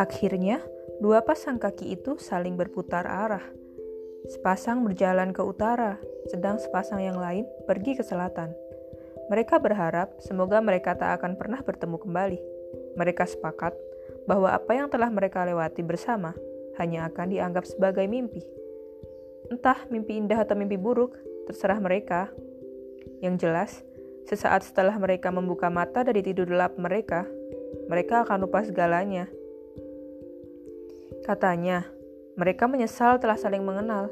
Akhirnya, dua pasang kaki itu saling berputar arah. Sepasang berjalan ke utara, sedang sepasang yang lain pergi ke selatan. Mereka berharap semoga mereka tak akan pernah bertemu kembali. Mereka sepakat bahwa apa yang telah mereka lewati bersama hanya akan dianggap sebagai mimpi. Entah mimpi indah atau mimpi buruk, terserah mereka. Yang jelas, sesaat setelah mereka membuka mata dari tidur gelap mereka, mereka akan lupa segalanya. Katanya, mereka menyesal telah saling mengenal.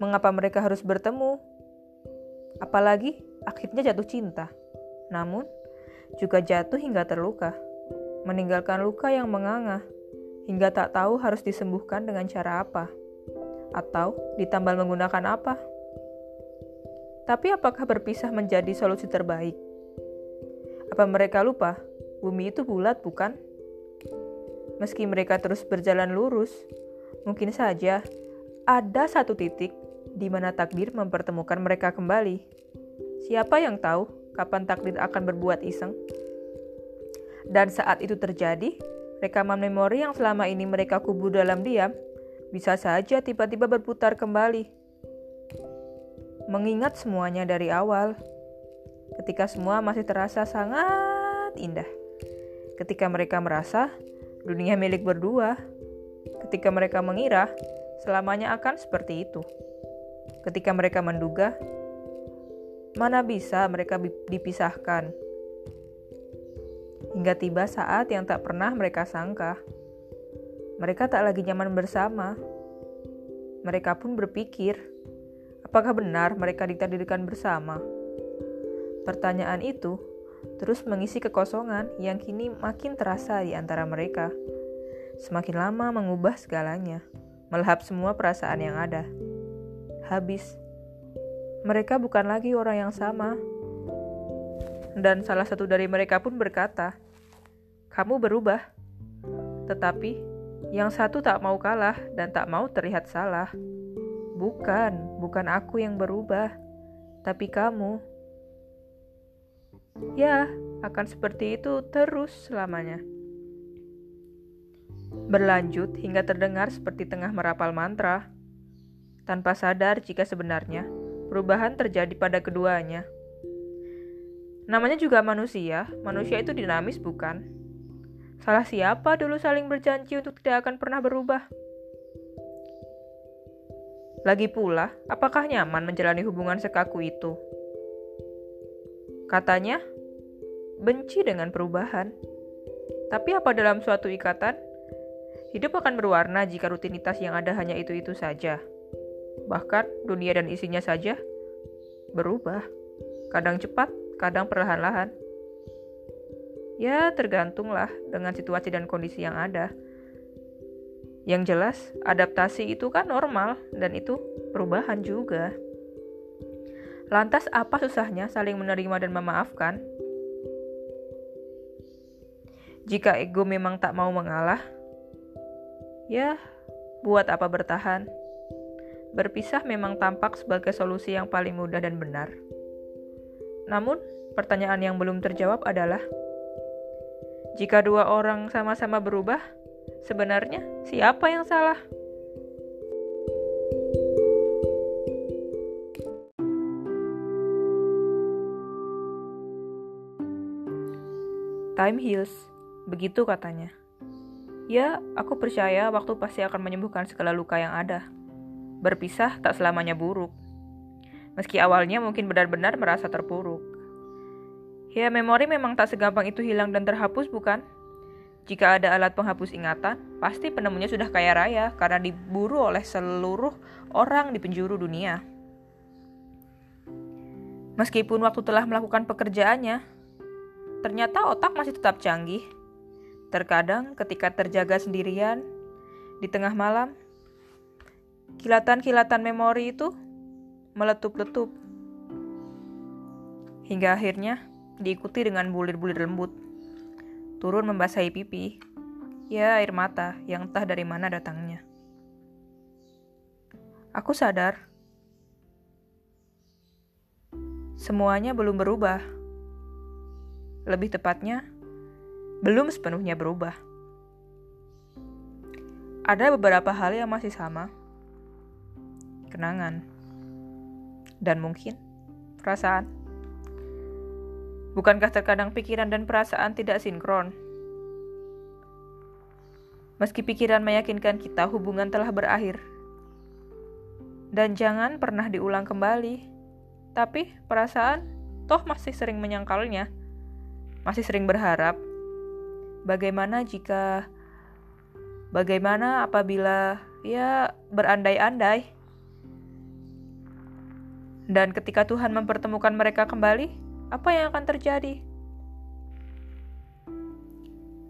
Mengapa mereka harus bertemu? Apalagi akhirnya jatuh cinta. Namun, juga jatuh hingga terluka, meninggalkan luka yang menganga, hingga tak tahu harus disembuhkan dengan cara apa, atau ditambal menggunakan apa. Tapi apakah berpisah menjadi solusi terbaik? Apa mereka lupa bumi itu bulat, bukan? Meski mereka terus berjalan lurus, mungkin saja ada satu titik di mana takdir mempertemukan mereka kembali. Siapa yang tahu kapan takdir akan berbuat iseng? Dan saat itu terjadi, rekaman memori yang selama ini mereka kubur dalam diam bisa saja tiba-tiba berputar kembali. Mengingat semuanya dari awal, ketika semua masih terasa sangat indah. Ketika mereka merasa dunia milik berdua. Ketika mereka mengira selamanya akan seperti itu. Ketika mereka menduga, mana bisa mereka dipisahkan. Hingga tiba saat yang tak pernah mereka sangka. Mereka tak lagi nyaman bersama. Mereka pun berpikir, apakah benar mereka ditakdirkan bersama? Pertanyaan itu terus mengisi kekosongan yang kini makin terasa di antara mereka. Semakin lama mengubah segalanya, melahap semua perasaan yang ada. Habis, mereka bukan lagi orang yang sama. Dan salah satu dari mereka pun berkata, "Kamu berubah." Tetapi yang satu tak mau kalah dan tak mau terlihat salah. Bukan, bukan aku yang berubah, tapi kamu. Ya, akan seperti itu terus selamanya. Berlanjut hingga terdengar seperti tengah merapal mantra, tanpa sadar jika sebenarnya perubahan terjadi pada keduanya. Namanya juga manusia, manusia itu dinamis bukan? Salah siapa dulu saling berjanji untuk tidak akan pernah berubah? Lagi pula, apakah nyaman menjalani hubungan sekaku itu? Katanya, benci dengan perubahan. Tapi apa dalam suatu ikatan? Hidup akan berwarna jika rutinitas yang ada hanya itu-itu saja. Bahkan dunia dan isinya saja berubah. Kadang cepat, kadang perlahan-lahan. Ya, tergantunglah dengan situasi dan kondisi yang ada. Yang jelas, adaptasi itu kan normal dan itu perubahan juga. Lantas apa susahnya saling menerima dan memaafkan? Jika ego memang tak mau mengalah, ya buat apa bertahan? Berpisah memang tampak sebagai solusi yang paling mudah dan benar. Namun, pertanyaan yang belum terjawab adalah, jika dua orang sama-sama berubah, sebenarnya siapa yang salah? Time heals, begitu katanya. Ya, aku percaya waktu pasti akan menyembuhkan segala luka yang ada. Berpisah tak selamanya buruk. Meski awalnya mungkin benar-benar merasa terpuruk. Ya, memori memang tak segampang itu hilang dan terhapus, bukan? Jika ada alat penghapus ingatan, pasti penemunya sudah kaya raya karena diburu oleh seluruh orang di penjuru dunia. Meskipun waktu telah melakukan pekerjaannya, Ternyata otak masih tetap canggih. Terkadang ketika terjaga sendirian di tengah malam, kilatan-kilatan memori itu meletup-letup. Hingga akhirnya diikuti dengan bulir-bulir lembut. Turun membasahi pipi. Ya, air mata yang entah dari mana datangnya. Aku sadar. Semuanya belum berubah lebih tepatnya, belum sepenuhnya berubah. Ada beberapa hal yang masih sama. Kenangan. Dan mungkin perasaan. Bukankah terkadang pikiran dan perasaan tidak sinkron? Meski pikiran meyakinkan kita hubungan telah berakhir. Dan jangan pernah diulang kembali. Tapi perasaan toh masih sering menyangkalnya. Masih sering berharap. Bagaimana jika bagaimana apabila ya berandai-andai dan ketika Tuhan mempertemukan mereka kembali, apa yang akan terjadi?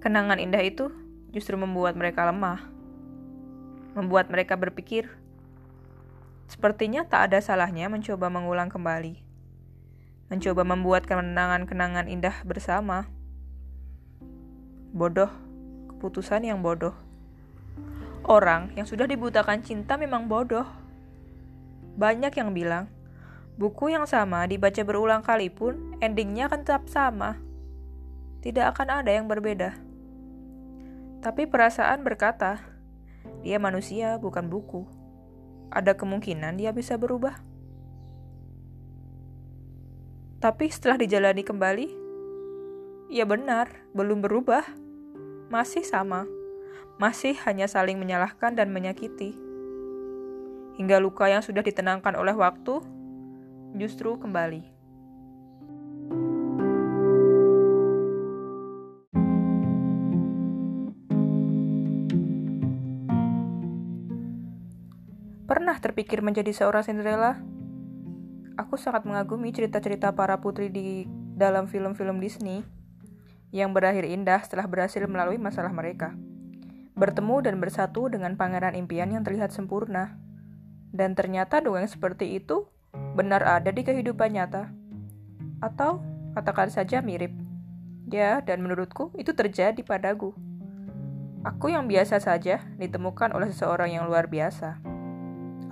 Kenangan indah itu justru membuat mereka lemah, membuat mereka berpikir, sepertinya tak ada salahnya mencoba mengulang kembali, mencoba membuat kenangan-kenangan indah bersama. Bodoh, keputusan yang bodoh. Orang yang sudah dibutakan cinta memang bodoh. Banyak yang bilang, buku yang sama dibaca berulang kali pun endingnya akan tetap sama. Tidak akan ada yang berbeda. Tapi perasaan berkata, dia manusia bukan buku. Ada kemungkinan dia bisa berubah. Tapi setelah dijalani kembali, ya benar, belum berubah. Masih sama. Masih hanya saling menyalahkan dan menyakiti. Hingga luka yang sudah ditenangkan oleh waktu justru kembali. Pernah terpikir menjadi seorang Cinderella? Aku sangat mengagumi cerita-cerita para putri di dalam film-film Disney yang berakhir indah setelah berhasil melalui masalah mereka. Bertemu dan bersatu dengan pangeran impian yang terlihat sempurna. Dan ternyata dongeng seperti itu benar ada di kehidupan nyata. Atau katakan saja mirip. Ya, dan menurutku itu terjadi padaku. Aku yang biasa saja ditemukan oleh seseorang yang luar biasa.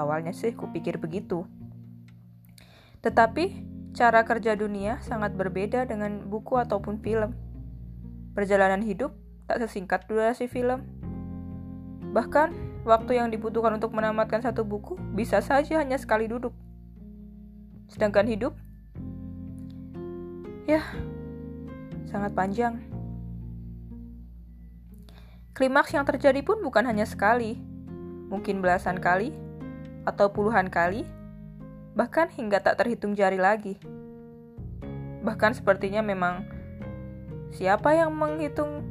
Awalnya sih kupikir begitu. Tetapi cara kerja dunia sangat berbeda dengan buku ataupun film. Perjalanan hidup tak sesingkat durasi film. Bahkan, waktu yang dibutuhkan untuk menamatkan satu buku bisa saja hanya sekali duduk. Sedangkan hidup, ya, sangat panjang. Klimaks yang terjadi pun bukan hanya sekali, mungkin belasan kali, atau puluhan kali, bahkan hingga tak terhitung jari lagi. Bahkan sepertinya memang siapa yang menghitung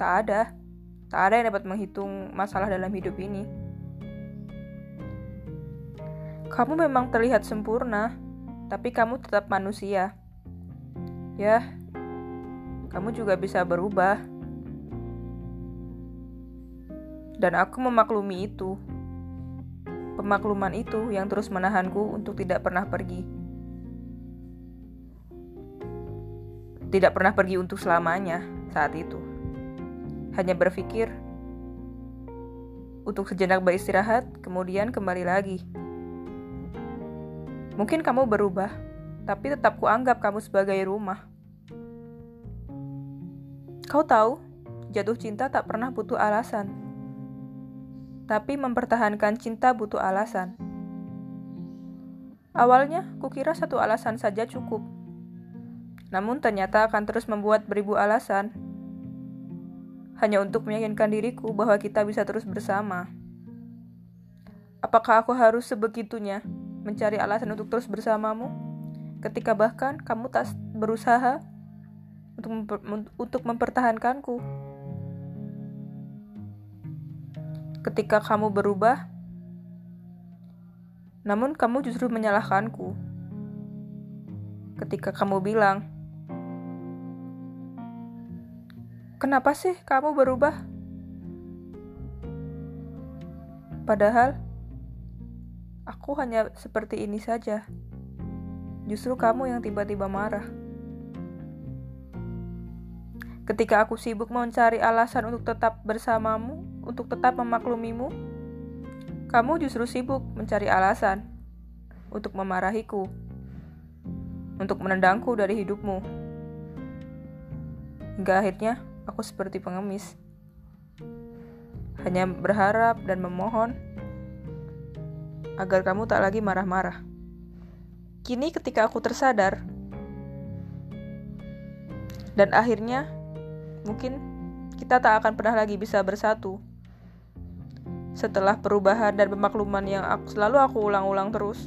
tak ada. Tak ada yang dapat menghitung masalah dalam hidup ini. Kamu memang terlihat sempurna, tapi kamu tetap manusia. Ya, kamu juga bisa berubah. Dan aku memaklumi itu. Pemakluman itu yang terus menahanku untuk tidak pernah pergi. Tidak pernah pergi untuk selamanya saat itu. Hanya berpikir untuk sejenak beristirahat, kemudian kembali lagi. Mungkin kamu berubah, tapi tetap kuanggap kamu sebagai rumah. Kau tahu, jatuh cinta tak pernah butuh alasan tapi mempertahankan cinta butuh alasan. Awalnya, kukira satu alasan saja cukup. Namun ternyata akan terus membuat beribu alasan. Hanya untuk meyakinkan diriku bahwa kita bisa terus bersama. Apakah aku harus sebegitunya mencari alasan untuk terus bersamamu? Ketika bahkan kamu tak berusaha untuk, memper untuk mempertahankanku. Ketika kamu berubah, namun kamu justru menyalahkanku. Ketika kamu bilang, "Kenapa sih kamu berubah?" Padahal aku hanya seperti ini saja. Justru kamu yang tiba-tiba marah. Ketika aku sibuk mencari alasan untuk tetap bersamamu, untuk tetap memaklumimu, kamu justru sibuk mencari alasan untuk memarahiku, untuk menendangku dari hidupmu. Hingga akhirnya aku seperti pengemis. hanya berharap dan memohon agar kamu tak lagi marah-marah. Kini ketika aku tersadar, dan akhirnya mungkin kita tak akan pernah lagi bisa bersatu. Setelah perubahan dan pemakluman yang aku, selalu aku ulang-ulang terus.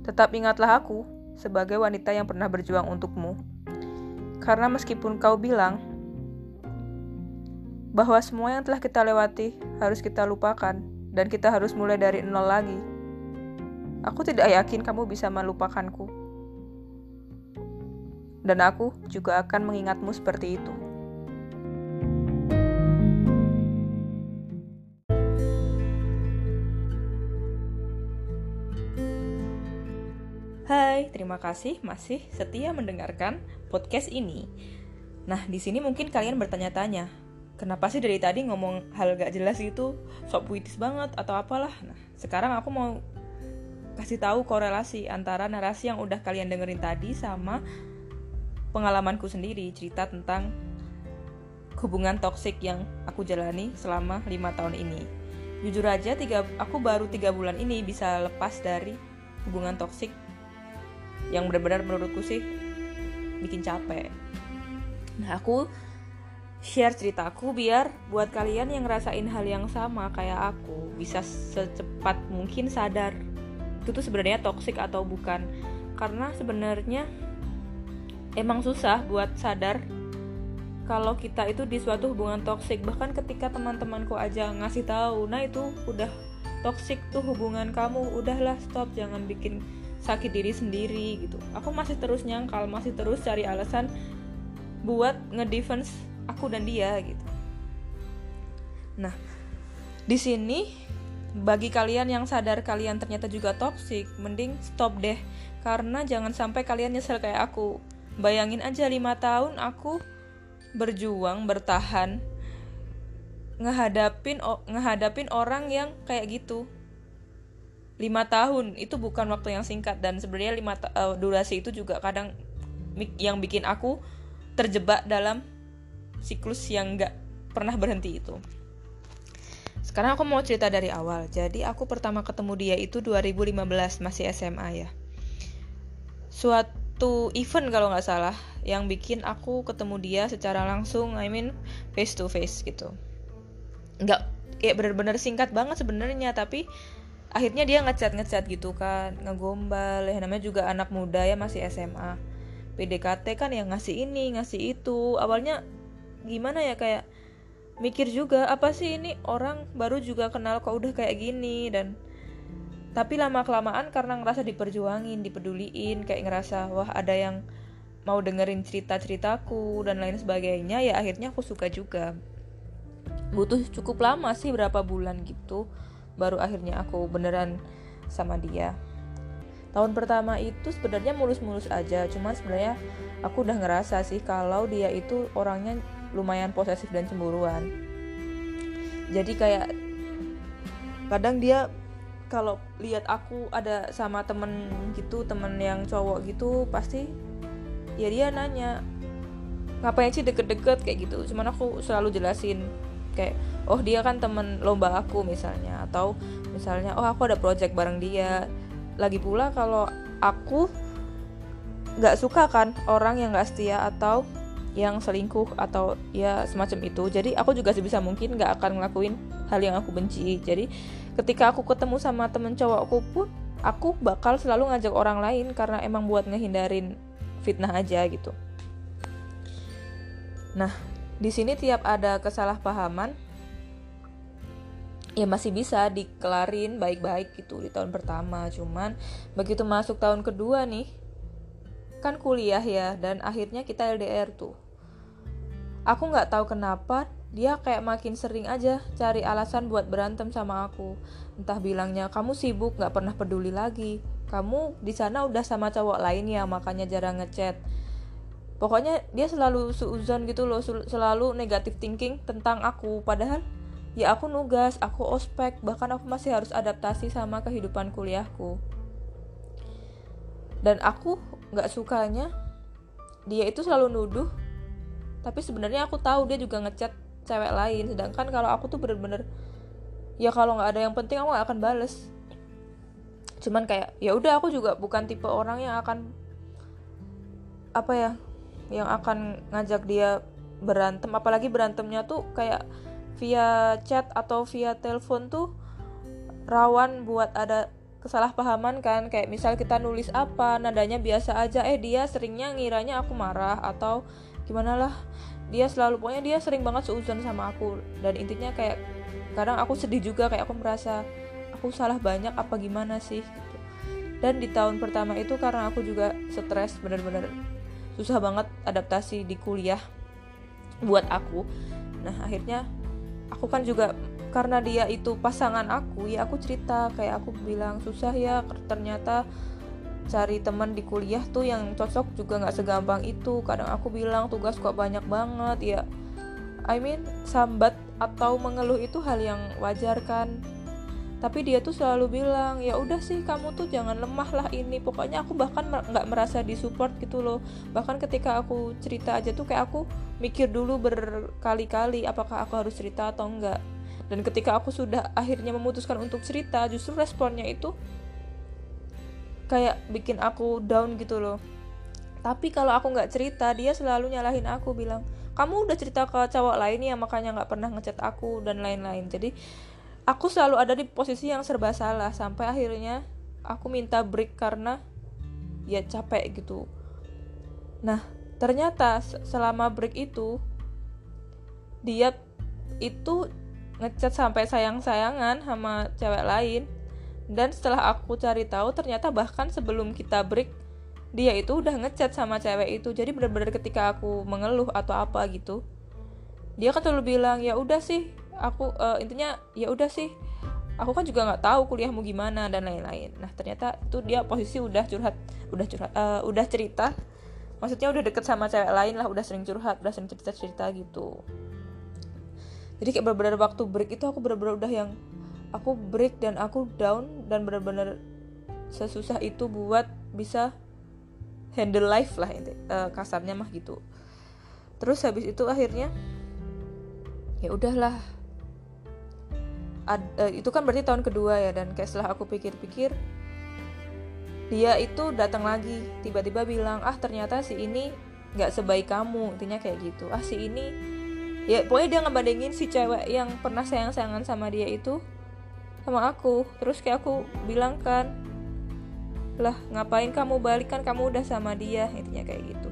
Tetap ingatlah aku sebagai wanita yang pernah berjuang untukmu. Karena meskipun kau bilang bahwa semua yang telah kita lewati harus kita lupakan dan kita harus mulai dari nol lagi. Aku tidak yakin kamu bisa melupakanku. Dan aku juga akan mengingatmu seperti itu. Terima kasih masih setia mendengarkan podcast ini. Nah, di sini mungkin kalian bertanya-tanya, kenapa sih dari tadi ngomong hal gak jelas itu sok puitis banget atau apalah. Nah, sekarang aku mau kasih tahu korelasi antara narasi yang udah kalian dengerin tadi sama pengalamanku sendiri cerita tentang hubungan toksik yang aku jalani selama lima tahun ini. Jujur aja, tiga, aku baru tiga bulan ini bisa lepas dari hubungan toksik yang benar-benar menurutku sih bikin capek. Nah, aku share ceritaku biar buat kalian yang ngerasain hal yang sama kayak aku bisa secepat mungkin sadar itu tuh sebenarnya toksik atau bukan karena sebenarnya emang susah buat sadar kalau kita itu di suatu hubungan toksik bahkan ketika teman-temanku aja ngasih tahu nah itu udah toksik tuh hubungan kamu udahlah stop jangan bikin sakit diri sendiri gitu aku masih terus nyangkal masih terus cari alasan buat ngedefense aku dan dia gitu. Nah, di sini bagi kalian yang sadar kalian ternyata juga toxic, mending stop deh. Karena jangan sampai kalian nyesel kayak aku. Bayangin aja lima tahun aku berjuang, bertahan, ngehadapin ngehadapin orang yang kayak gitu. Lima tahun itu bukan waktu yang singkat dan sebenarnya lima uh, durasi itu juga kadang yang bikin aku terjebak dalam siklus yang gak pernah berhenti itu. Sekarang aku mau cerita dari awal. Jadi aku pertama ketemu dia itu 2015 masih SMA ya. Suatu event kalau nggak salah yang bikin aku ketemu dia secara langsung, I mean face to face gitu. Nggak kayak bener-bener singkat banget sebenarnya tapi akhirnya dia ngechat ngechat gitu kan ngegombal. Ya namanya juga anak muda ya masih SMA PDKT kan yang ngasih ini ngasih itu. Awalnya gimana ya kayak mikir juga apa sih ini orang baru juga kenal kok udah kayak gini? Dan tapi lama kelamaan karena ngerasa diperjuangin dipeduliin kayak ngerasa wah ada yang mau dengerin cerita ceritaku dan lain sebagainya ya akhirnya aku suka juga. Butuh cukup lama sih berapa bulan gitu baru akhirnya aku beneran sama dia. Tahun pertama itu sebenarnya mulus-mulus aja cuman sebenarnya aku udah ngerasa sih kalau dia itu orangnya lumayan posesif dan cemburuan. Jadi kayak kadang dia kalau lihat aku ada sama temen gitu temen yang cowok gitu pasti ya dia nanya ngapain sih deket-deket? Kayak gitu. Cuman aku selalu jelasin kayak oh dia kan temen lomba aku misalnya atau misalnya oh aku ada project bareng dia. Lagi pula kalau aku nggak suka kan orang yang nggak setia atau yang selingkuh atau ya semacam itu. Jadi aku juga sebisa mungkin gak akan ngelakuin hal yang aku benci. Jadi ketika aku ketemu sama temen cowokku pun aku bakal selalu ngajak orang lain karena emang buat ngehindarin fitnah aja gitu. Nah di sini tiap ada kesalahpahaman ya masih bisa dikelarin baik-baik gitu di tahun pertama cuman begitu masuk tahun kedua nih kan kuliah ya dan akhirnya kita LDR tuh Aku nggak tahu kenapa dia kayak makin sering aja cari alasan buat berantem sama aku. Entah bilangnya kamu sibuk nggak pernah peduli lagi. Kamu di sana udah sama cowok lain ya makanya jarang ngechat. Pokoknya dia selalu suuzon gitu loh, selalu negatif thinking tentang aku. Padahal ya aku nugas, aku ospek, bahkan aku masih harus adaptasi sama kehidupan kuliahku. Dan aku nggak sukanya dia itu selalu nuduh tapi sebenarnya aku tahu dia juga ngechat cewek lain sedangkan kalau aku tuh bener-bener ya kalau nggak ada yang penting aku gak akan bales cuman kayak ya udah aku juga bukan tipe orang yang akan apa ya yang akan ngajak dia berantem. Apalagi berantemnya tuh kayak via chat atau via telepon tuh rawan buat ada kesalahpahaman kan. Kayak misal kita nulis apa nadanya biasa aja. Eh dia seringnya ngiranya aku marah atau gimana lah. Dia selalu pokoknya dia sering banget seuzon sama aku. Dan intinya kayak kadang aku sedih juga kayak aku merasa aku salah banyak apa gimana sih gitu. dan di tahun pertama itu karena aku juga stres bener-bener susah banget adaptasi di kuliah buat aku. Nah akhirnya aku kan juga karena dia itu pasangan aku ya aku cerita kayak aku bilang susah ya ternyata cari teman di kuliah tuh yang cocok juga nggak segampang itu. Kadang aku bilang tugas kok banyak banget ya. I mean sambat atau mengeluh itu hal yang wajar kan tapi dia tuh selalu bilang ya udah sih kamu tuh jangan lemah lah ini. Pokoknya aku bahkan nggak merasa disupport gitu loh. Bahkan ketika aku cerita aja tuh kayak aku mikir dulu berkali-kali apakah aku harus cerita atau enggak dan ketika aku sudah akhirnya memutuskan untuk cerita justru responnya itu kayak bikin aku down gitu loh. Tapi kalau aku nggak cerita dia selalu nyalahin aku bilang kamu udah cerita ke cowok lain ya makanya nggak pernah ngechat aku dan lain-lain. Jadi aku selalu ada di posisi yang serba salah sampai akhirnya aku minta break karena ya capek gitu. Nah ternyata selama break itu dia itu ngechat sampai sayang-sayangan sama cewek lain. Dan setelah aku cari tahu ternyata bahkan sebelum kita break dia itu udah ngechat sama cewek itu. Jadi benar-benar ketika aku mengeluh atau apa gitu dia kan selalu bilang ya udah sih aku uh, intinya ya udah sih. Aku kan juga nggak tahu kuliahmu gimana dan lain-lain. Nah ternyata itu dia posisi udah curhat udah curhat uh, udah cerita. Maksudnya udah deket sama cewek lain lah udah sering curhat udah sering cerita cerita gitu. Jadi kayak bener-bener waktu break itu aku bener-bener udah yang aku break dan aku down dan bener-bener sesusah itu buat bisa handle life lah ini uh, kasarnya mah gitu. Terus habis itu akhirnya ya udahlah Ad, uh, itu kan berarti tahun kedua ya dan kayak setelah aku pikir-pikir dia itu datang lagi tiba-tiba bilang ah ternyata si ini nggak sebaik kamu intinya kayak gitu. Ah si ini ya pokoknya dia ngebandingin si cewek yang pernah sayang-sayangan sama dia itu sama aku. Terus kayak aku bilang kan lah ngapain kamu balik? Kan kamu udah sama dia intinya kayak gitu.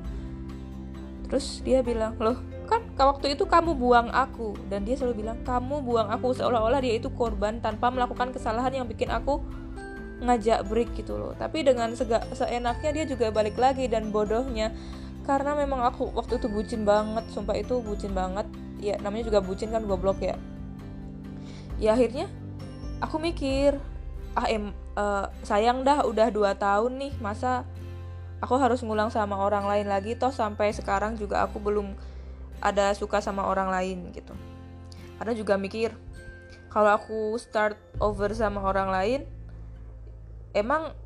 Terus dia bilang loh kan waktu itu kamu buang aku. Dan dia selalu bilang kamu buang aku. Seolah-olah dia itu korban tanpa melakukan kesalahan yang bikin aku ngajak break gitu loh. Tapi dengan sega, seenaknya dia juga balik lagi dan bodohnya. Karena memang aku waktu itu bucin banget sumpah itu bucin banget. Ya namanya juga bucin kan goblok ya. Ya akhirnya aku mikir ah em uh, sayang dah udah dua tahun nih masa aku harus ngulang sama orang lain lagi toh sampai sekarang juga aku belum ada suka sama orang lain gitu. Karena juga mikir kalau aku start over sama orang lain emang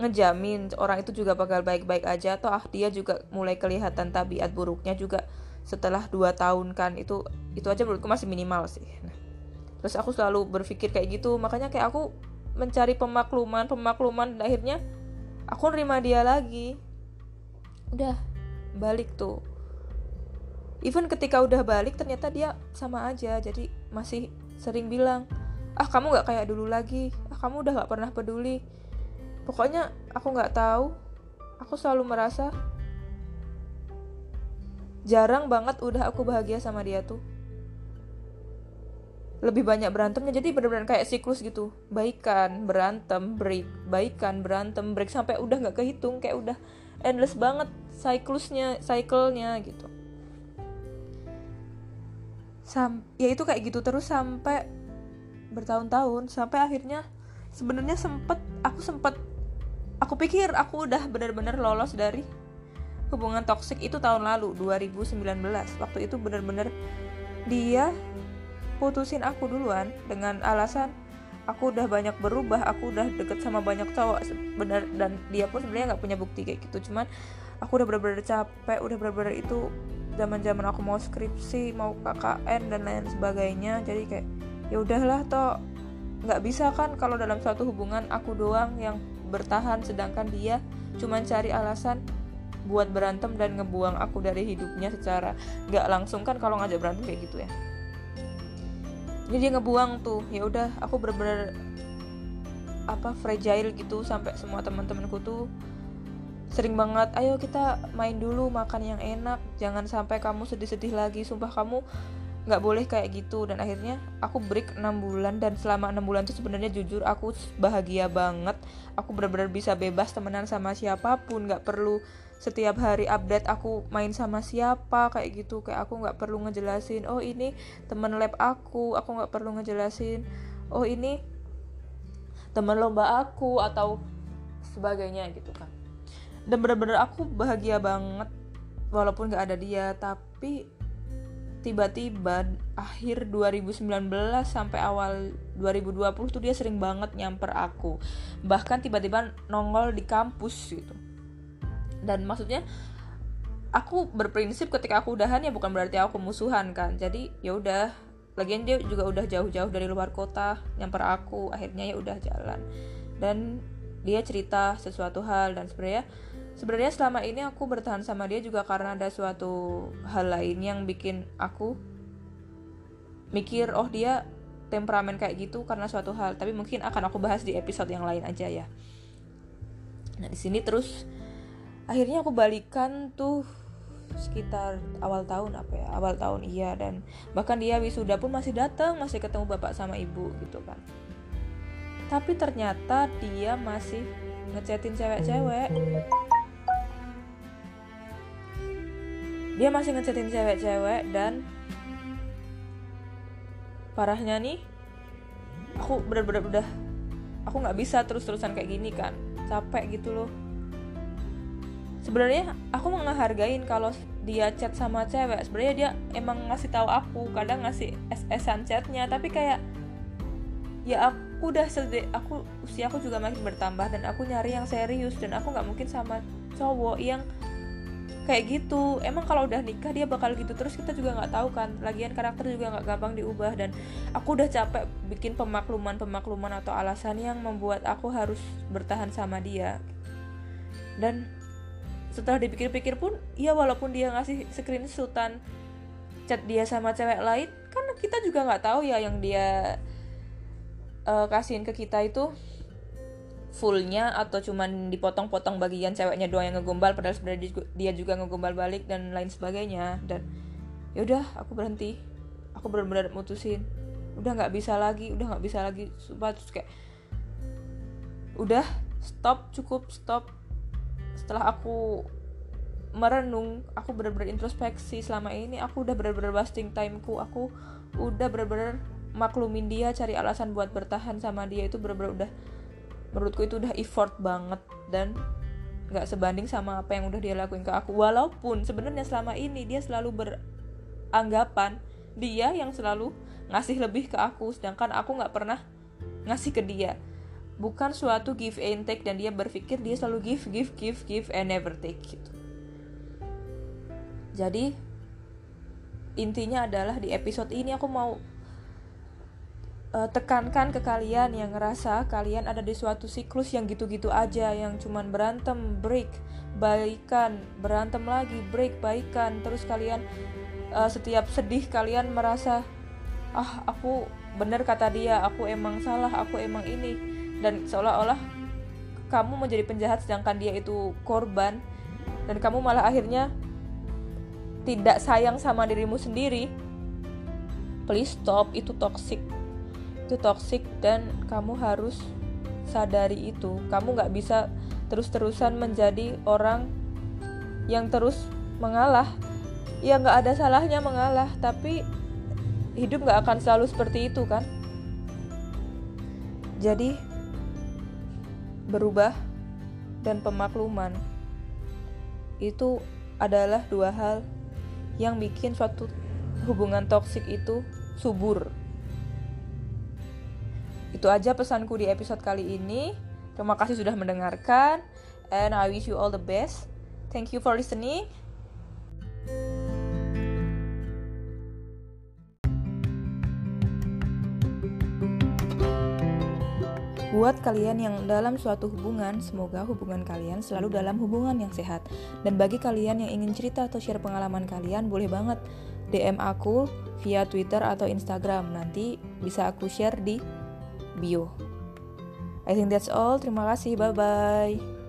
ngejamin orang itu juga bakal baik-baik aja atau ah dia juga mulai kelihatan tabiat buruknya juga setelah dua tahun kan itu itu aja menurutku masih minimal sih. Nah, terus aku selalu berpikir kayak gitu makanya kayak aku mencari pemakluman pemakluman dan akhirnya aku nerima dia lagi. Udah balik tuh even ketika udah balik ternyata dia sama aja. Jadi masih sering bilang ah kamu nggak kayak dulu lagi. Ah kamu udah nggak pernah peduli. Pokoknya aku nggak tahu. Aku selalu merasa jarang banget udah aku bahagia sama dia tuh. Lebih banyak berantemnya. Jadi benar-benar kayak siklus gitu. Baikan berantem break. Baikan berantem break. Sampai udah nggak kehitung. Kayak udah endless banget siklusnya cyclenya gitu Sam ya itu kayak gitu terus sampai bertahun-tahun sampai akhirnya sebenarnya sempet aku sempet aku pikir aku udah benar-benar lolos dari hubungan toksik itu tahun lalu 2019 waktu itu benar-benar dia putusin aku duluan dengan alasan aku udah banyak berubah aku udah deket sama banyak cowok benar dan dia pun sebenarnya nggak punya bukti kayak gitu. Cuman aku udah benar-benar capek udah benar-benar itu zaman zaman aku mau skripsi mau KKN dan lain sebagainya jadi kayak ya udahlah toh nggak bisa kan kalau dalam suatu hubungan aku doang yang bertahan sedangkan dia cuma cari alasan buat berantem dan ngebuang aku dari hidupnya secara nggak langsung kan kalau ngajak berantem kayak gitu ya. Jadi dia ngebuang tuh ya udah aku bener-bener apa fragile gitu sampai semua teman-temanku tuh sering banget ayo kita main dulu makan yang enak jangan sampai kamu sedih-sedih lagi. Sumpah kamu nggak boleh kayak gitu. Dan akhirnya aku break 6 bulan dan selama 6 bulan itu sebenarnya jujur aku bahagia banget. Aku benar-benar bisa bebas temenan sama siapa pun nggak perlu setiap hari update aku main sama siapa kayak gitu. Kayak aku nggak perlu ngejelasin oh ini temen lab aku. Aku nggak perlu ngejelasin oh ini teman lomba aku atau sebagainya gitu kan dan bener-bener aku bahagia banget walaupun gak ada dia. Tapi tiba-tiba akhir 2019 sampai awal 2020 tuh dia sering banget nyamper aku. Bahkan tiba-tiba nongol di kampus gitu. Dan maksudnya aku berprinsip ketika aku udahan ya bukan berarti aku musuhan kan. Jadi ya udah. Lagian dia juga udah jauh-jauh dari luar kota nyamper aku. Akhirnya ya udah jalan. Dan dia cerita sesuatu hal dan sebenarnya sebenarnya selama ini aku bertahan sama dia juga karena ada suatu hal lain yang bikin aku mikir oh dia temperamen kayak gitu karena suatu hal. Tapi mungkin akan aku bahas di episode yang lain aja ya. Nah di sini terus akhirnya aku balikan tuh sekitar awal tahun apa ya awal tahun iya dan bahkan dia wisuda pun masih datang masih ketemu bapak sama ibu gitu kan. Tapi ternyata dia masih ngechatin cewek-cewek dia masih ngechatin cewek-cewek dan parahnya nih aku bener-bener udah aku nggak bisa terus-terusan kayak gini kan. Capek gitu loh. Sebenarnya aku menghargain kalau dia chat sama cewek. Sebenarnya dia emang ngasih tahu aku kadang ngasih ss chatnya. Tapi kayak ya aku udah sedih aku usia aku juga makin bertambah dan aku nyari yang serius. Dan aku nggak mungkin sama cowok yang kayak gitu. Emang kalau udah nikah dia bakal gitu terus kita juga nggak tahu kan. Lagian karakter juga nggak gampang diubah dan aku udah capek bikin pemakluman pemakluman atau alasan yang membuat aku harus bertahan sama dia. Dan setelah dipikir-pikir pun ya walaupun dia ngasih screenshotan chat dia sama cewek lain kan kita juga nggak tahu ya yang dia uh, kasihin ke kita itu fullnya atau cuman dipotong-potong bagian ceweknya doang yang ngegombal padahal sebenarnya dia juga ngegombal balik dan lain sebagainya. Dan yaudah aku berhenti. Aku benar-benar mutusin. Udah nggak bisa lagi udah nggak bisa lagi sumpah. Terus kayak udah stop cukup stop. Setelah aku merenung aku benar-benar introspeksi selama ini aku udah benar-benar wasting timeku. Aku udah benar-benar maklumin dia cari alasan buat bertahan sama dia itu benar-benar udah menurutku itu udah effort banget dan nggak sebanding sama apa yang udah dia lakuin ke aku. Walaupun sebenarnya selama ini dia selalu beranggapan dia yang selalu ngasih lebih ke aku sedangkan aku nggak pernah ngasih ke dia. Bukan suatu give and take dan dia berpikir dia selalu give give give give and never take gitu. Jadi intinya adalah di episode ini aku mau uh, tekankan ke kalian yang ngerasa kalian ada di suatu siklus yang gitu-gitu aja yang cuman berantem break baikan berantem lagi break baikan. Terus kalian uh, setiap sedih kalian merasa ah aku bener kata dia aku emang salah aku emang ini. Dan seolah-olah kamu menjadi penjahat sedangkan dia itu korban. Dan kamu malah akhirnya tidak sayang sama dirimu sendiri. Please stop itu toxic itu toxic dan kamu harus sadari itu. Kamu nggak bisa terus-terusan menjadi orang yang terus mengalah. Ya nggak ada salahnya mengalah tapi hidup nggak akan selalu seperti itu kan? Jadi berubah dan pemakluman itu adalah dua hal yang bikin suatu hubungan toksik itu subur itu aja pesanku di episode kali ini. Terima kasih sudah mendengarkan and I wish you all the best. Thank you for listening. Buat kalian yang dalam suatu hubungan, semoga hubungan kalian selalu dalam hubungan yang sehat. Dan bagi kalian yang ingin cerita atau share pengalaman kalian, boleh banget DM aku via Twitter atau Instagram. Nanti bisa aku share di bio. I think that's all. Terima kasih. Bye bye.